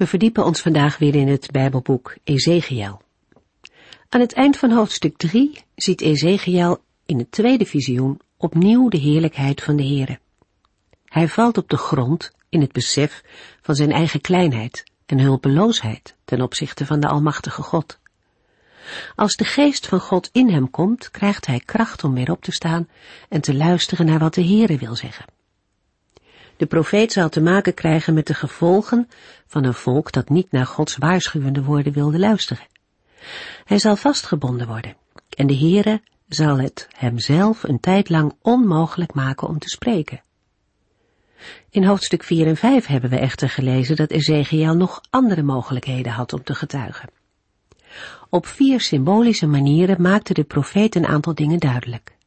We verdiepen ons vandaag weer in het Bijbelboek Ezekiel. Aan het eind van hoofdstuk 3 ziet Ezekiel in het tweede visioen opnieuw de heerlijkheid van de Heere. Hij valt op de grond in het besef van zijn eigen kleinheid en hulpeloosheid ten opzichte van de Almachtige God. Als de geest van God in hem komt, krijgt hij kracht om weer op te staan en te luisteren naar wat de Heere wil zeggen. De profeet zal te maken krijgen met de gevolgen van een volk dat niet naar Gods waarschuwende woorden wilde luisteren. Hij zal vastgebonden worden en de Heere zal het hemzelf een tijd lang onmogelijk maken om te spreken. In hoofdstuk 4 en 5 hebben we echter gelezen dat Ezekiel nog andere mogelijkheden had om te getuigen. Op vier symbolische manieren maakte de profeet een aantal dingen duidelijk.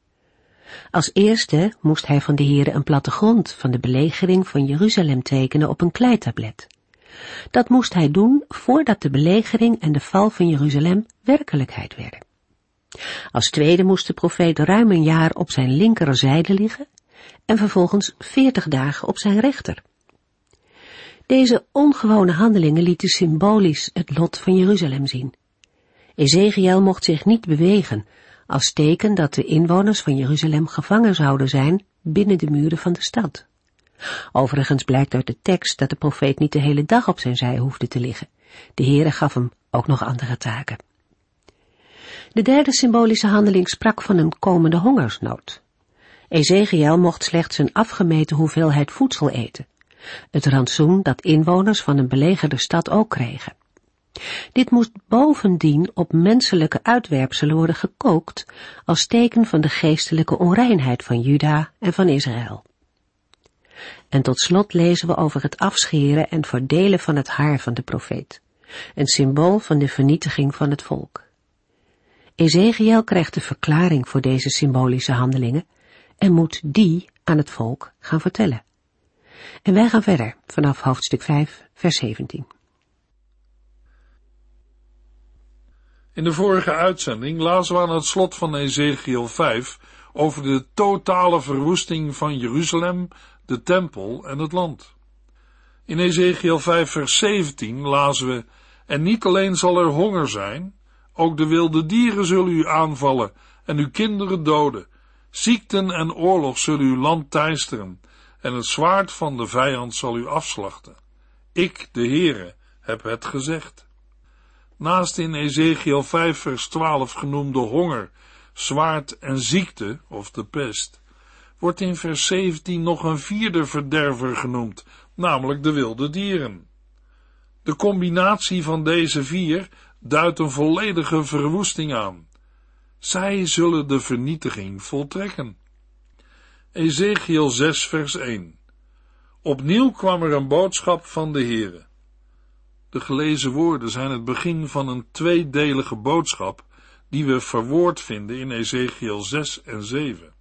Als eerste moest hij van de Heere een plattegrond van de belegering van Jeruzalem tekenen op een kleitablet. Dat moest hij doen voordat de belegering en de val van Jeruzalem werkelijkheid werden. Als tweede moest de profeet ruim een jaar op zijn linkerzijde liggen en vervolgens veertig dagen op zijn rechter. Deze ongewone handelingen lieten symbolisch het lot van Jeruzalem zien. Ezekiel mocht zich niet bewegen, als teken dat de inwoners van Jeruzalem gevangen zouden zijn binnen de muren van de stad. Overigens blijkt uit de tekst dat de profeet niet de hele dag op zijn zij hoefde te liggen. De Heere gaf hem ook nog andere taken. De derde symbolische handeling sprak van een komende hongersnood. Ezekiel mocht slechts een afgemeten hoeveelheid voedsel eten, het rantsoen dat inwoners van een belegerde stad ook kregen. Dit moest bovendien op menselijke uitwerpselen worden gekookt als teken van de geestelijke onreinheid van Juda en van Israël. En tot slot lezen we over het afscheren en verdelen van het haar van de profeet, een symbool van de vernietiging van het volk. Ezekiel krijgt de verklaring voor deze symbolische handelingen en moet die aan het volk gaan vertellen. En wij gaan verder vanaf hoofdstuk 5, vers 17. In de vorige uitzending lazen we aan het slot van Ezekiel 5 over de totale verwoesting van Jeruzalem, de tempel en het land. In Ezekiel 5 vers 17 lazen we, en niet alleen zal er honger zijn, ook de wilde dieren zullen u aanvallen en uw kinderen doden. Ziekten en oorlog zullen uw land teisteren en het zwaard van de vijand zal u afslachten. Ik, de Heere, heb het gezegd. Naast in Ezekiel 5 vers 12 genoemde honger, zwaard en ziekte, of de pest, wordt in vers 17 nog een vierde verderver genoemd, namelijk de wilde dieren. De combinatie van deze vier duidt een volledige verwoesting aan. Zij zullen de vernietiging voltrekken. Ezekiel 6 vers 1 Opnieuw kwam er een boodschap van de Heere. De gelezen woorden zijn het begin van een tweedelige boodschap die we verwoord vinden in Ezekiel 6 en 7.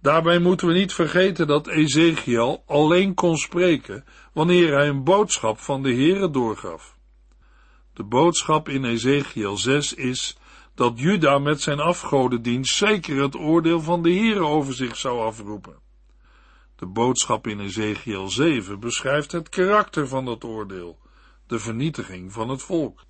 Daarbij moeten we niet vergeten dat Ezekiel alleen kon spreken wanneer hij een boodschap van de Heere doorgaf. De boodschap in Ezekiel 6 is dat Juda met zijn afgodendienst zeker het oordeel van de Heere over zich zou afroepen. De boodschap in Ezekiel 7 beschrijft het karakter van dat oordeel de vernietiging van het volk.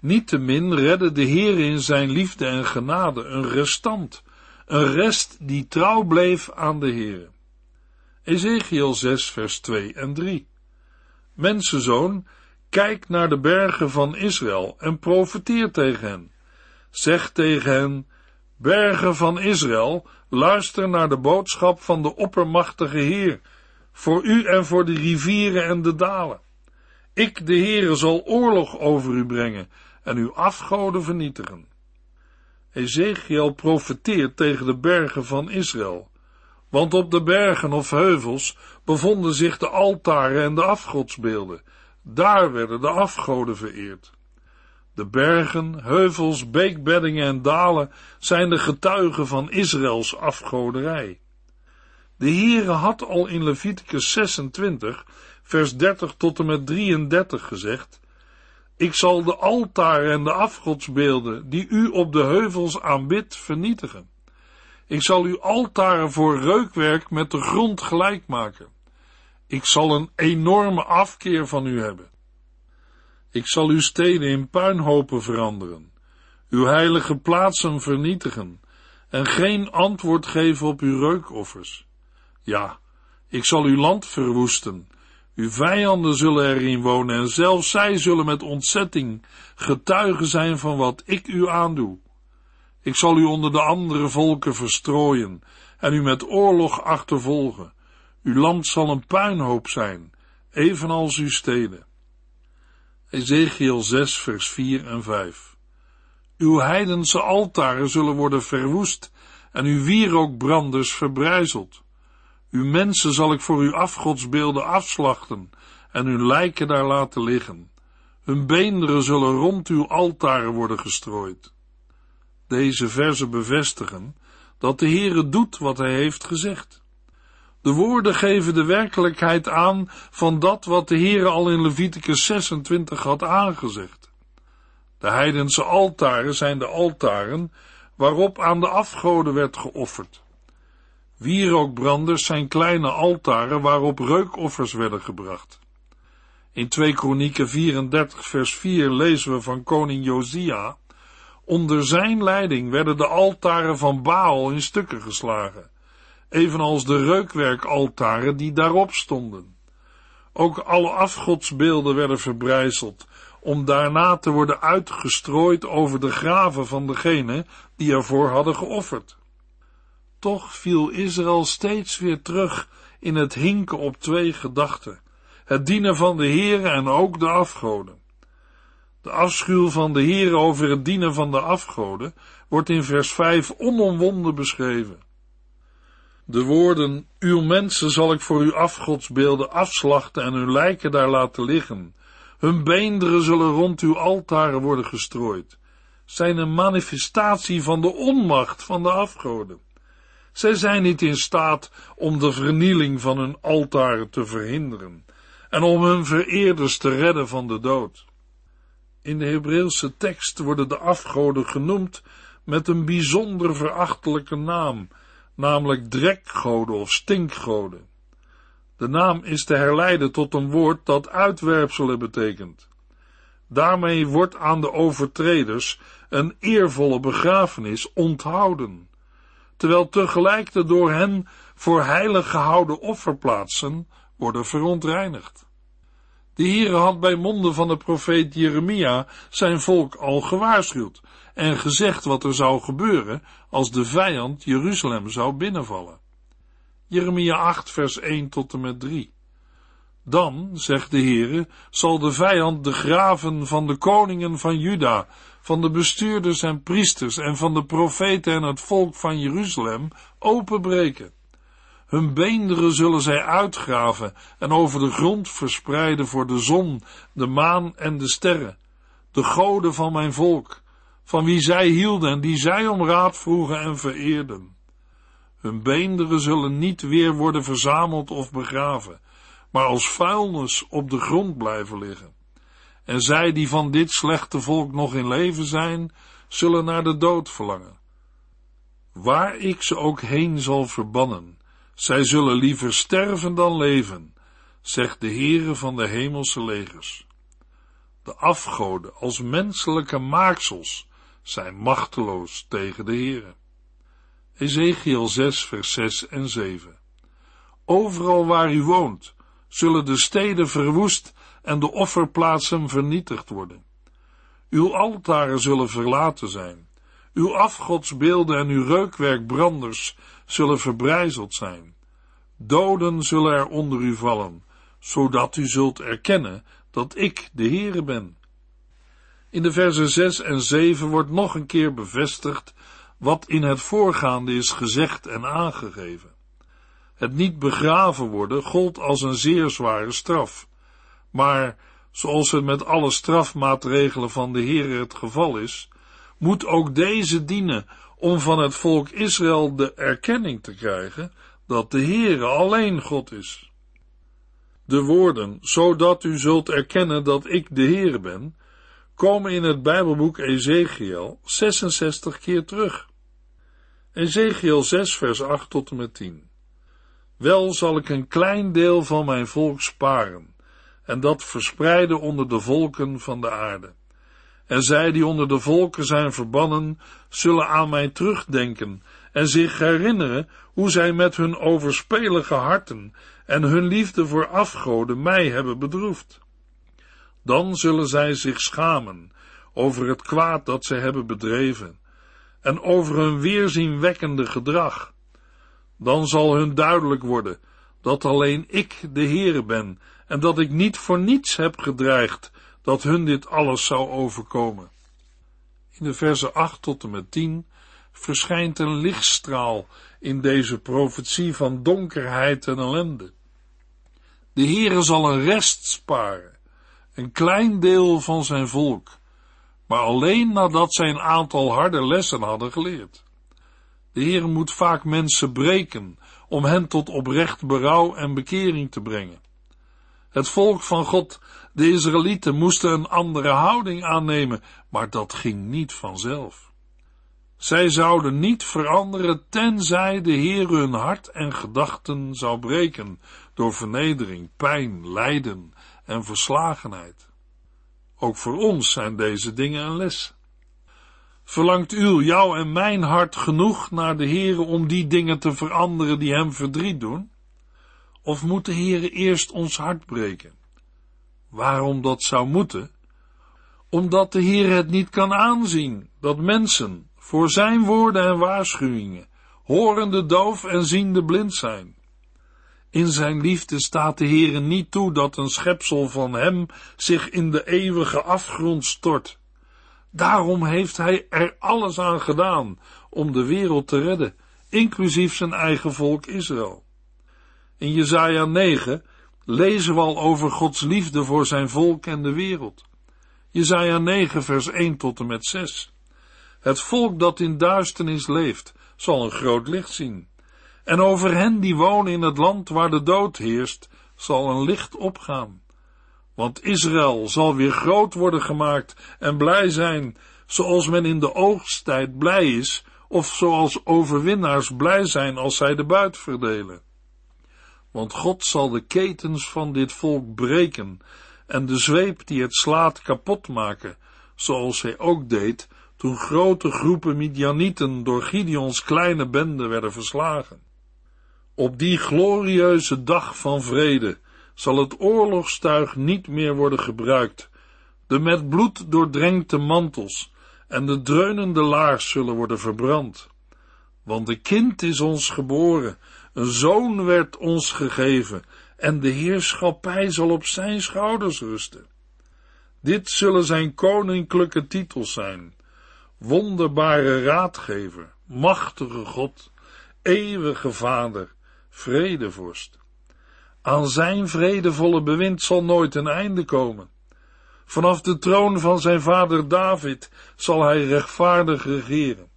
Niettemin redde de Heer in zijn liefde en genade een restant, een rest die trouw bleef aan de Heer. Ezekiel 6 vers 2 en 3 Mensenzoon, kijk naar de bergen van Israël en profeteer tegen hen. Zeg tegen hen, bergen van Israël, luister naar de boodschap van de oppermachtige Heer, voor u en voor de rivieren en de dalen. Ik, de Heere, zal oorlog over u brengen en uw afgoden vernietigen. Ezekiel profeteert tegen de bergen van Israël, want op de bergen of heuvels bevonden zich de altaren en de afgodsbeelden. Daar werden de afgoden vereerd. De bergen, heuvels, beekbeddingen en dalen zijn de getuigen van Israëls afgoderij. De Heere had al in Leviticus 26, vers 30 tot en met 33 gezegd, ik zal de altaren en de afgodsbeelden, die u op de heuvels aanbidt, vernietigen. Ik zal uw altaren voor reukwerk met de grond gelijk maken. Ik zal een enorme afkeer van u hebben. Ik zal uw steden in puinhopen veranderen, uw heilige plaatsen vernietigen en geen antwoord geven op uw reukoffers. Ja, ik zal uw land verwoesten. Uw vijanden zullen erin wonen en zelfs zij zullen met ontzetting getuigen zijn van wat ik u aandoe. Ik zal u onder de andere volken verstrooien en u met oorlog achtervolgen. Uw land zal een puinhoop zijn, evenals uw steden. Ezekiel 6 vers 4 en 5 Uw heidense altaren zullen worden verwoest en uw wierookbranders verbrijzeld. Uw mensen zal ik voor uw afgodsbeelden afslachten en hun lijken daar laten liggen. Hun beenderen zullen rond uw altaren worden gestrooid. Deze verzen bevestigen dat de Heere doet wat hij heeft gezegd. De woorden geven de werkelijkheid aan van dat wat de Heere al in Leviticus 26 had aangezegd. De heidense altaren zijn de altaren waarop aan de afgoden werd geofferd. Wierookbranders zijn kleine altaren waarop reukoffers werden gebracht. In 2 Kronieken 34 vers 4 lezen we van koning Josia, onder zijn leiding werden de altaren van Baal in stukken geslagen, evenals de reukwerkaltaren die daarop stonden. Ook alle afgodsbeelden werden verbrijzeld, om daarna te worden uitgestrooid over de graven van degene die ervoor hadden geofferd. Toch viel Israël steeds weer terug in het hinken op twee gedachten, het dienen van de Heere en ook de afgoden. De afschuw van de Heere over het dienen van de afgoden wordt in vers 5 onomwonden beschreven. De woorden, uw mensen zal ik voor uw afgodsbeelden afslachten en hun lijken daar laten liggen. Hun beenderen zullen rond uw altaren worden gestrooid, zijn een manifestatie van de onmacht van de afgoden. Zij zijn niet in staat om de vernieling van hun altaren te verhinderen en om hun vereerders te redden van de dood. In de Hebreeuwse tekst worden de afgoden genoemd met een bijzonder verachtelijke naam, namelijk drekgoden of stinkgoden. De naam is te herleiden tot een woord dat uitwerpselen betekent. Daarmee wordt aan de overtreders een eervolle begrafenis onthouden terwijl tegelijk de door hen voor heilig gehouden offerplaatsen worden verontreinigd. De Heere had bij monden van de profeet Jeremia zijn volk al gewaarschuwd en gezegd wat er zou gebeuren als de vijand Jeruzalem zou binnenvallen. Jeremia 8 vers 1 tot en met 3. Dan, zegt de Heere, zal de vijand de graven van de koningen van Juda van de bestuurders en priesters en van de profeten en het volk van Jeruzalem openbreken. Hun beenderen zullen zij uitgraven en over de grond verspreiden voor de zon, de maan en de sterren, de goden van mijn volk, van wie zij hielden en die zij om raad vroegen en vereerden. Hun beenderen zullen niet weer worden verzameld of begraven, maar als vuilnis op de grond blijven liggen en zij die van dit slechte volk nog in leven zijn, zullen naar de dood verlangen. Waar ik ze ook heen zal verbannen, zij zullen liever sterven dan leven, zegt de Heere van de hemelse legers. De afgoden als menselijke maaksels zijn machteloos tegen de Heere. Ezekiel 6 vers 6 en 7 Overal waar u woont, zullen de steden verwoest en de offerplaatsen vernietigd worden. Uw altaren zullen verlaten zijn. Uw afgodsbeelden en uw reukwerkbranders zullen verbrijzeld zijn. Doden zullen er onder u vallen, zodat u zult erkennen dat ik de Heere ben. In de versen 6 en 7 wordt nog een keer bevestigd wat in het voorgaande is gezegd en aangegeven. Het niet begraven worden gold als een zeer zware straf. Maar zoals het met alle strafmaatregelen van de Heer het geval is, moet ook deze dienen om van het volk Israël de erkenning te krijgen dat de Heere alleen God is. De woorden, zodat u zult erkennen dat ik de Heere ben, komen in het Bijbelboek Ezekiel 66 keer terug. Ezekiel 6 vers 8 tot en met 10. Wel zal ik een klein deel van mijn volk sparen, en dat verspreiden onder de volken van de aarde. En zij die onder de volken zijn verbannen, zullen aan mij terugdenken en zich herinneren hoe zij met hun overspelige harten en hun liefde voor afgoden mij hebben bedroefd. Dan zullen zij zich schamen over het kwaad dat zij hebben bedreven en over hun weerzienwekkende gedrag. Dan zal hun duidelijk worden dat alleen ik de Heere ben en dat ik niet voor niets heb gedreigd dat hun dit alles zou overkomen. In de verse 8 tot en met 10 verschijnt een lichtstraal in deze profetie van donkerheid en ellende. De Heere zal een rest sparen, een klein deel van zijn volk, maar alleen nadat zij een aantal harde lessen hadden geleerd. De Heere moet vaak mensen breken om hen tot oprecht berouw en bekering te brengen. Het volk van God, de Israëlieten, moesten een andere houding aannemen, maar dat ging niet vanzelf. Zij zouden niet veranderen tenzij de Heer hun hart en gedachten zou breken door vernedering, pijn, lijden en verslagenheid. Ook voor ons zijn deze dingen een les. Verlangt u, jou en mijn hart genoeg naar de Heere om die dingen te veranderen die hem verdriet doen? Of moet de Heere eerst ons hart breken? Waarom dat zou moeten? Omdat de Heer het niet kan aanzien dat mensen voor zijn woorden en waarschuwingen horende doof en ziende blind zijn. In zijn liefde staat de Heere niet toe dat een schepsel van hem zich in de eeuwige afgrond stort. Daarom heeft hij er alles aan gedaan om de wereld te redden, inclusief zijn eigen volk Israël. In Jesaja 9 lezen we al over Gods liefde voor zijn volk en de wereld. Jesaja 9 vers 1 tot en met 6. Het volk dat in duisternis leeft, zal een groot licht zien. En over hen die wonen in het land waar de dood heerst, zal een licht opgaan. Want Israël zal weer groot worden gemaakt en blij zijn, zoals men in de oogsttijd blij is, of zoals overwinnaars blij zijn als zij de buit verdelen. Want God zal de ketens van dit volk breken en de zweep die het slaat kapot maken, zoals hij ook deed toen grote groepen Midianieten door Gideons kleine bende werden verslagen. Op die glorieuze dag van vrede zal het oorlogstuig niet meer worden gebruikt. De met bloed doordrenkte mantels en de dreunende laars zullen worden verbrand. Want een kind is ons geboren, een zoon werd ons gegeven, en de heerschappij zal op zijn schouders rusten. Dit zullen zijn koninklijke titels zijn. Wonderbare raadgever, machtige God, eeuwige Vader, vredevorst. Aan zijn vredevolle bewind zal nooit een einde komen. Vanaf de troon van zijn vader David zal hij rechtvaardig regeren.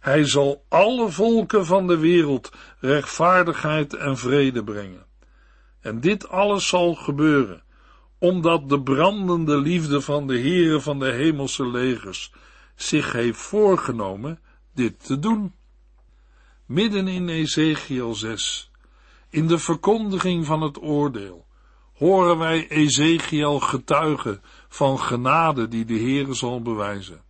Hij zal alle volken van de wereld rechtvaardigheid en vrede brengen. En dit alles zal gebeuren, omdat de brandende liefde van de Heere van de hemelse legers zich heeft voorgenomen dit te doen. Midden in Ezekiel 6, in de verkondiging van het oordeel, horen wij Ezekiel getuigen van genade die de Heere zal bewijzen.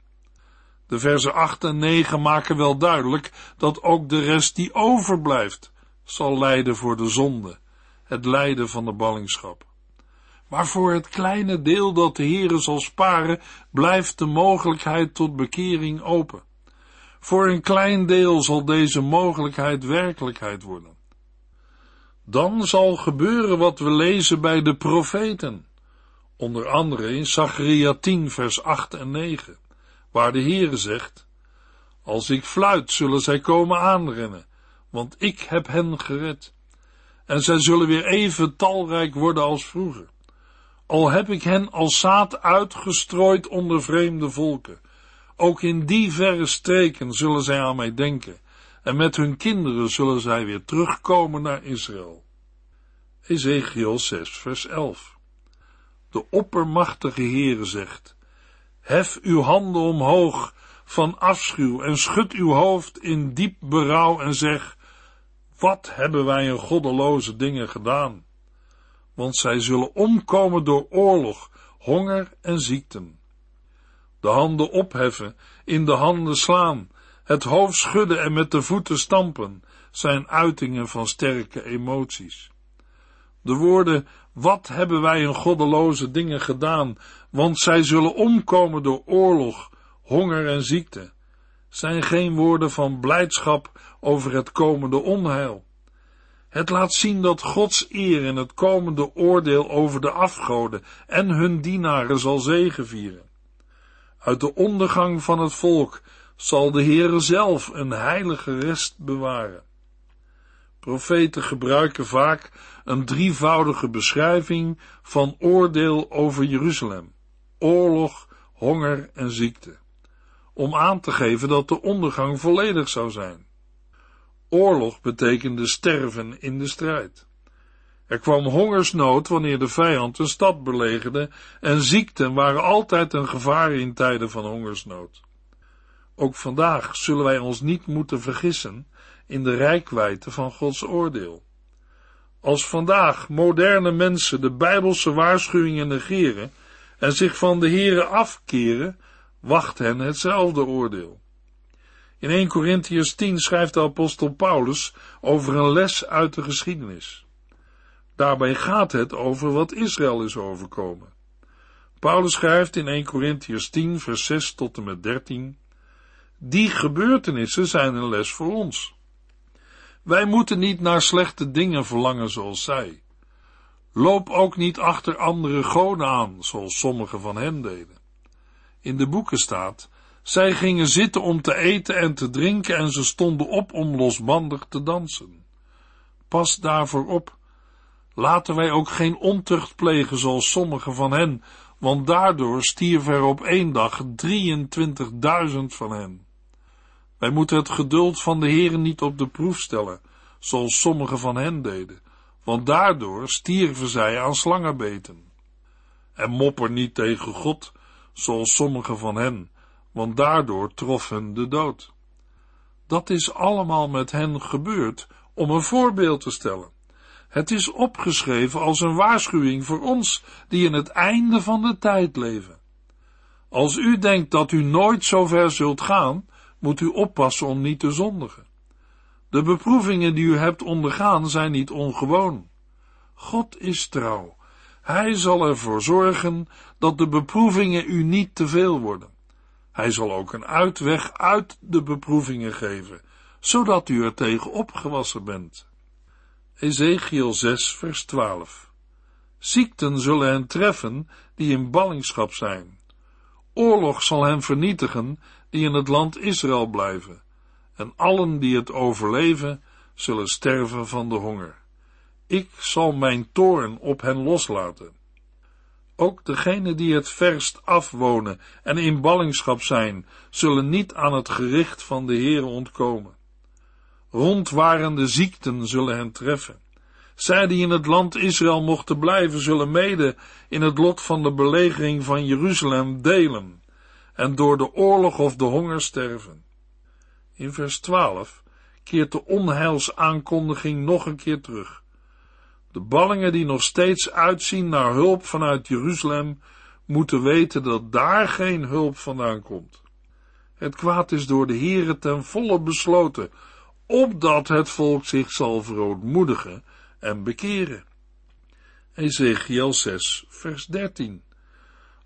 De versen 8 en 9 maken wel duidelijk dat ook de rest die overblijft zal lijden voor de zonde, het lijden van de ballingschap. Maar voor het kleine deel dat de Heere zal sparen, blijft de mogelijkheid tot bekering open. Voor een klein deel zal deze mogelijkheid werkelijkheid worden. Dan zal gebeuren wat we lezen bij de profeten, onder andere in Zacharia 10 vers 8 en 9, waar de Heere zegt, als ik fluit zullen zij komen aanrennen, want ik heb hen gered. En zij zullen weer even talrijk worden als vroeger. al heb ik hen als zaad uitgestrooid onder vreemde volken. Ook in die verre streken zullen zij aan mij denken, en met hun kinderen zullen zij weer terugkomen naar Israël. Ezekiel 6, vers 11. De oppermachtige Heere zegt, Hef uw handen omhoog van afschuw en schud uw hoofd in diep berouw en zeg, wat hebben wij een goddeloze dingen gedaan? Want zij zullen omkomen door oorlog, honger en ziekten. De handen opheffen, in de handen slaan, het hoofd schudden en met de voeten stampen, zijn uitingen van sterke emoties. De woorden, wat hebben wij een goddeloze dingen gedaan, want zij zullen omkomen door oorlog, honger en ziekte, zijn geen woorden van blijdschap over het komende onheil. Het laat zien dat Gods eer in het komende oordeel over de afgoden en hun dienaren zal zegevieren. Uit de ondergang van het volk zal de Heere zelf een heilige rest bewaren. Profeten gebruiken vaak een drievoudige beschrijving van oordeel over Jeruzalem, oorlog, honger en ziekte, om aan te geven dat de ondergang volledig zou zijn. Oorlog betekende sterven in de strijd. Er kwam hongersnood wanneer de vijand een stad belegerde en ziekten waren altijd een gevaar in tijden van hongersnood. Ook vandaag zullen wij ons niet moeten vergissen in de rijkwijde van Gods oordeel. Als vandaag moderne mensen de bijbelse waarschuwingen negeren en zich van de Here afkeren, wacht hen hetzelfde oordeel. In 1 Corinthians 10 schrijft de apostel Paulus over een les uit de geschiedenis. Daarbij gaat het over wat Israël is overkomen. Paulus schrijft in 1 Corinthians 10 vers 6 tot en met 13 Die gebeurtenissen zijn een les voor ons. Wij moeten niet naar slechte dingen verlangen zoals zij. Loop ook niet achter andere goden aan, zoals sommigen van hen deden. In de boeken staat, zij gingen zitten om te eten en te drinken en ze stonden op om losbandig te dansen. Pas daarvoor op. Laten wij ook geen ontucht plegen zoals sommigen van hen, want daardoor stierven er op één dag 23.000 van hen. Wij moeten het geduld van de Heeren niet op de proef stellen, zoals sommigen van hen deden, want daardoor stierven zij aan slangenbeten. En mopper niet tegen God, zoals sommigen van hen, want daardoor trof hen de dood. Dat is allemaal met hen gebeurd om een voorbeeld te stellen. Het is opgeschreven als een waarschuwing voor ons die in het einde van de tijd leven. Als u denkt dat u nooit zo ver zult gaan, moet u oppassen om niet te zondigen. De beproevingen die u hebt ondergaan zijn niet ongewoon. God is trouw. Hij zal ervoor zorgen dat de beproevingen u niet te veel worden. Hij zal ook een uitweg uit de beproevingen geven, zodat u er tegen opgewassen bent. Ezekiel 6, vers 12. Ziekten zullen hen treffen die in ballingschap zijn. Oorlog zal hen vernietigen die in het land Israël blijven. En allen die het overleven, zullen sterven van de honger. Ik zal mijn toorn op hen loslaten. Ook degenen die het verst afwonen en in ballingschap zijn, zullen niet aan het gericht van de Heer ontkomen. Rondwarende ziekten zullen hen treffen. Zij die in het land Israël mochten blijven, zullen mede in het lot van de belegering van Jeruzalem delen en door de oorlog of de honger sterven. In vers 12 keert de onheilsaankondiging nog een keer terug. De ballingen die nog steeds uitzien naar hulp vanuit Jeruzalem, moeten weten dat daar geen hulp vandaan komt. Het kwaad is door de Heere ten volle besloten, opdat het volk zich zal verootmoedigen en bekeren. Ezekiel 6, vers 13.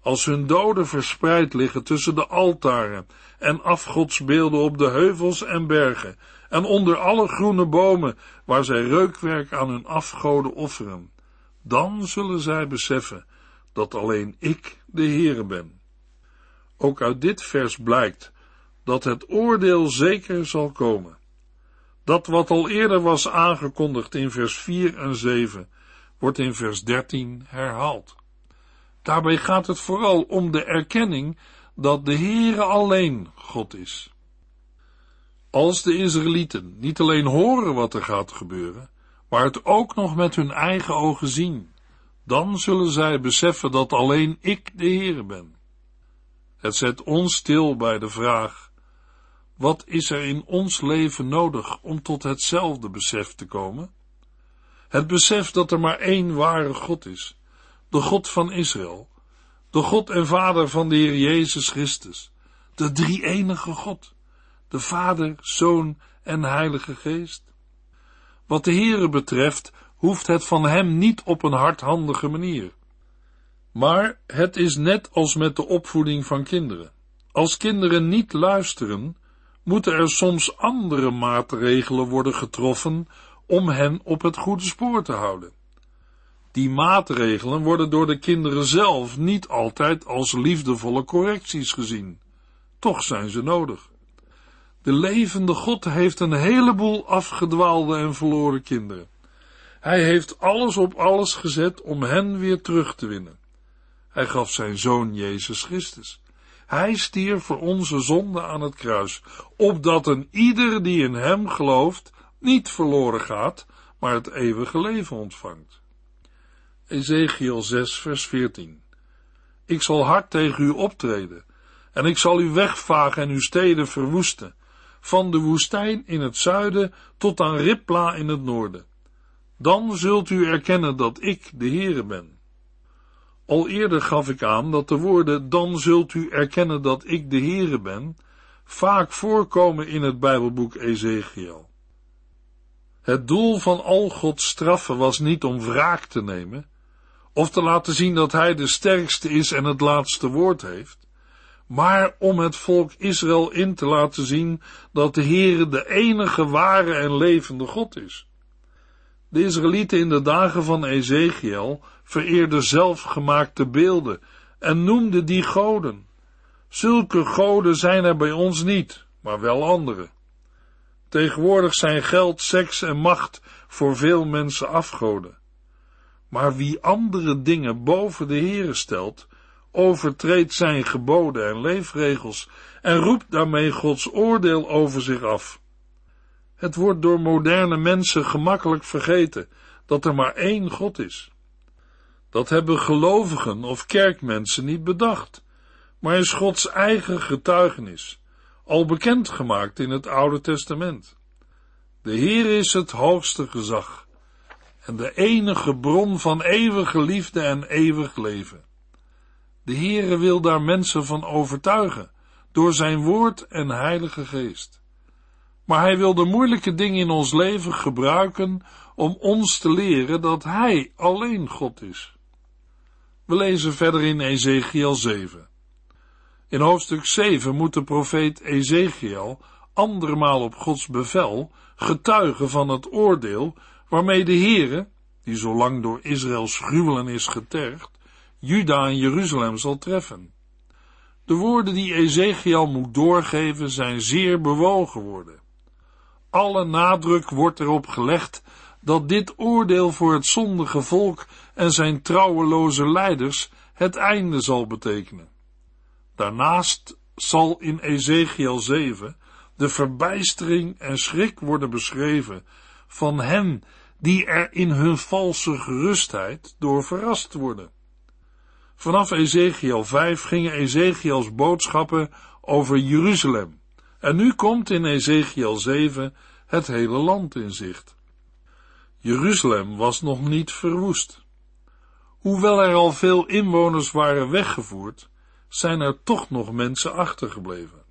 Als hun doden verspreid liggen tussen de altaren en afgodsbeelden op de heuvels en bergen, en onder alle groene bomen waar zij reukwerk aan hun afgoden offeren. Dan zullen zij beseffen dat alleen ik de Heere ben. Ook uit dit vers blijkt dat het oordeel zeker zal komen. Dat wat al eerder was aangekondigd in vers 4 en 7, wordt in vers 13 herhaald. Daarbij gaat het vooral om de erkenning dat de Heere alleen God is. Als de Israëlieten niet alleen horen wat er gaat gebeuren, maar het ook nog met hun eigen ogen zien, dan zullen zij beseffen dat alleen ik de Heere ben. Het zet ons stil bij de vraag, wat is er in ons leven nodig om tot hetzelfde besef te komen? Het besef dat er maar één ware God is, de God van Israël, de God en Vader van de Heer Jezus Christus, de drie-enige God, de Vader, Zoon en Heilige Geest. Wat de Heere betreft, hoeft het van hem niet op een hardhandige manier. Maar het is net als met de opvoeding van kinderen. Als kinderen niet luisteren, moeten er soms andere maatregelen worden getroffen om hen op het goede spoor te houden. Die maatregelen worden door de kinderen zelf niet altijd als liefdevolle correcties gezien. Toch zijn ze nodig. De levende God heeft een heleboel afgedwaalde en verloren kinderen. Hij heeft alles op alles gezet om hen weer terug te winnen. Hij gaf zijn zoon Jezus Christus. Hij stierf voor onze zonde aan het kruis, opdat een ieder die in hem gelooft niet verloren gaat, maar het eeuwige leven ontvangt. Ezekiel 6 vers 14 Ik zal hard tegen u optreden, en ik zal u wegvagen en uw steden verwoesten, van de woestijn in het zuiden tot aan Ripla in het noorden. Dan zult u erkennen dat ik de Heere ben. Al eerder gaf ik aan dat de woorden dan zult u erkennen dat ik de Heere ben, vaak voorkomen in het Bijbelboek Ezekiel. Het doel van al Gods straffen was niet om wraak te nemen, of te laten zien dat hij de sterkste is en het laatste woord heeft, maar om het volk Israël in te laten zien dat de Heere de enige ware en levende God is. De Israëlieten in de dagen van Ezekiel vereerden zelfgemaakte beelden en noemden die goden. Zulke goden zijn er bij ons niet, maar wel andere. Tegenwoordig zijn geld, seks en macht voor veel mensen afgoden. Maar wie andere dingen boven de Heere stelt, overtreedt zijn geboden en leefregels en roept daarmee Gods oordeel over zich af. Het wordt door moderne mensen gemakkelijk vergeten dat er maar één God is. Dat hebben gelovigen of kerkmensen niet bedacht, maar is Gods eigen getuigenis, al bekendgemaakt in het Oude Testament. De Heer is het hoogste gezag en de enige bron van eeuwige liefde en eeuwig leven. De Heere wil daar mensen van overtuigen, door zijn woord en heilige geest. Maar hij wil de moeilijke dingen in ons leven gebruiken om ons te leren dat hij alleen God is. We lezen verder in Ezekiel 7. In hoofdstuk 7 moet de profeet Ezekiel andermaal op Gods bevel getuigen van het oordeel waarmee de Heere, die zo lang door Israëls gruwelen is getergd, Juda en Jeruzalem zal treffen. De woorden die Ezekiel moet doorgeven zijn zeer bewogen worden. Alle nadruk wordt erop gelegd dat dit oordeel voor het zondige volk en zijn trouweloze leiders het einde zal betekenen. Daarnaast zal in Ezekiel 7 de verbijstering en schrik worden beschreven van hen die er in hun valse gerustheid door verrast worden. Vanaf Ezekiel 5 gingen Ezekiels boodschappen over Jeruzalem. En nu komt in Ezekiel 7 het hele land in zicht. Jeruzalem was nog niet verwoest. Hoewel er al veel inwoners waren weggevoerd, zijn er toch nog mensen achtergebleven.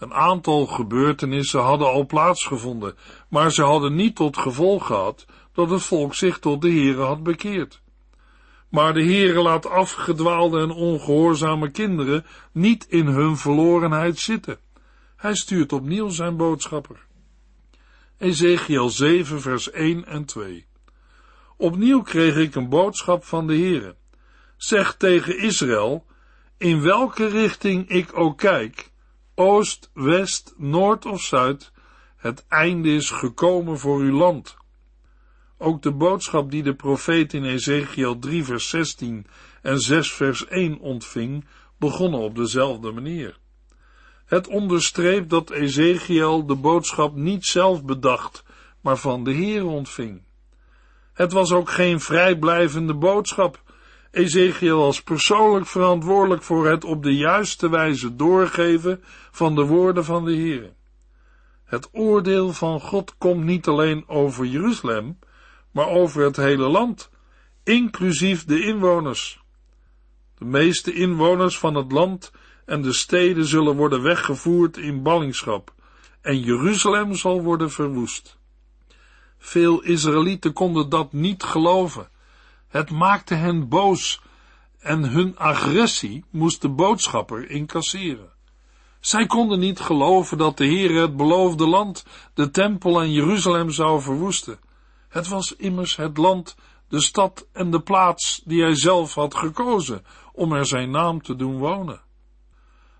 Een aantal gebeurtenissen hadden al plaatsgevonden, maar ze hadden niet tot gevolg gehad dat het volk zich tot de Heere had bekeerd. Maar de Heere laat afgedwaalde en ongehoorzame kinderen niet in hun verlorenheid zitten. Hij stuurt opnieuw zijn boodschapper. Ezekiel 7 vers 1 en 2 Opnieuw kreeg ik een boodschap van de Heere. Zeg tegen Israël, in welke richting ik ook kijk, oost, west, noord of zuid, het einde is gekomen voor uw land. Ook de boodschap die de profeet in Ezekiel 3 vers 16 en 6 vers 1 ontving, begonnen op dezelfde manier. Het onderstreept dat Ezekiel de boodschap niet zelf bedacht, maar van de Heer ontving. Het was ook geen vrijblijvende boodschap. Ezekiel was persoonlijk verantwoordelijk voor het op de juiste wijze doorgeven van de woorden van de Heer. Het oordeel van God komt niet alleen over Jeruzalem, maar over het hele land, inclusief de inwoners. De meeste inwoners van het land en de steden zullen worden weggevoerd in ballingschap, en Jeruzalem zal worden verwoest. Veel Israëlieten konden dat niet geloven. Het maakte hen boos en hun agressie moest de boodschapper incasseren. Zij konden niet geloven dat de Heer het beloofde land, de tempel en Jeruzalem zou verwoesten. Het was immers het land, de stad en de plaats die hij zelf had gekozen om er zijn naam te doen wonen.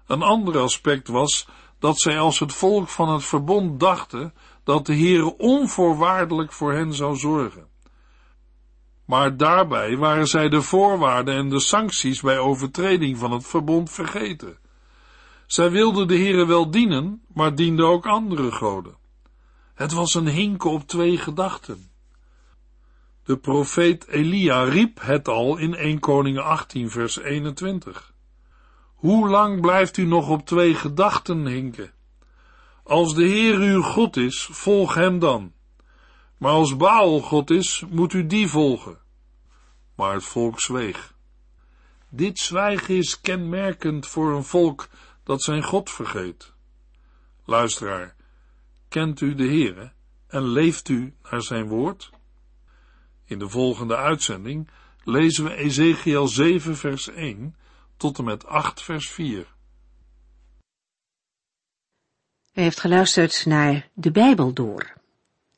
Een ander aspect was dat zij als het volk van het verbond dachten dat de Heer onvoorwaardelijk voor hen zou zorgen. Maar daarbij waren zij de voorwaarden en de sancties bij overtreding van het verbond vergeten. Zij wilden de Heere wel dienen, maar dienden ook andere goden. Het was een hinken op twee gedachten. De profeet Elia riep het al in 1 Koningen 18 vers 21. Hoe lang blijft u nog op twee gedachten hinken? Als de Heer uw God is, volg hem dan. Maar als Baal God is, moet u die volgen. Maar het volk zweeg. Dit zwijgen is kenmerkend voor een volk dat zijn God vergeet. Luisteraar, kent u de Heere en leeft u naar zijn woord? In de volgende uitzending lezen we Ezekiel 7 vers 1 tot en met 8 vers 4. U heeft geluisterd naar De Bijbel Door,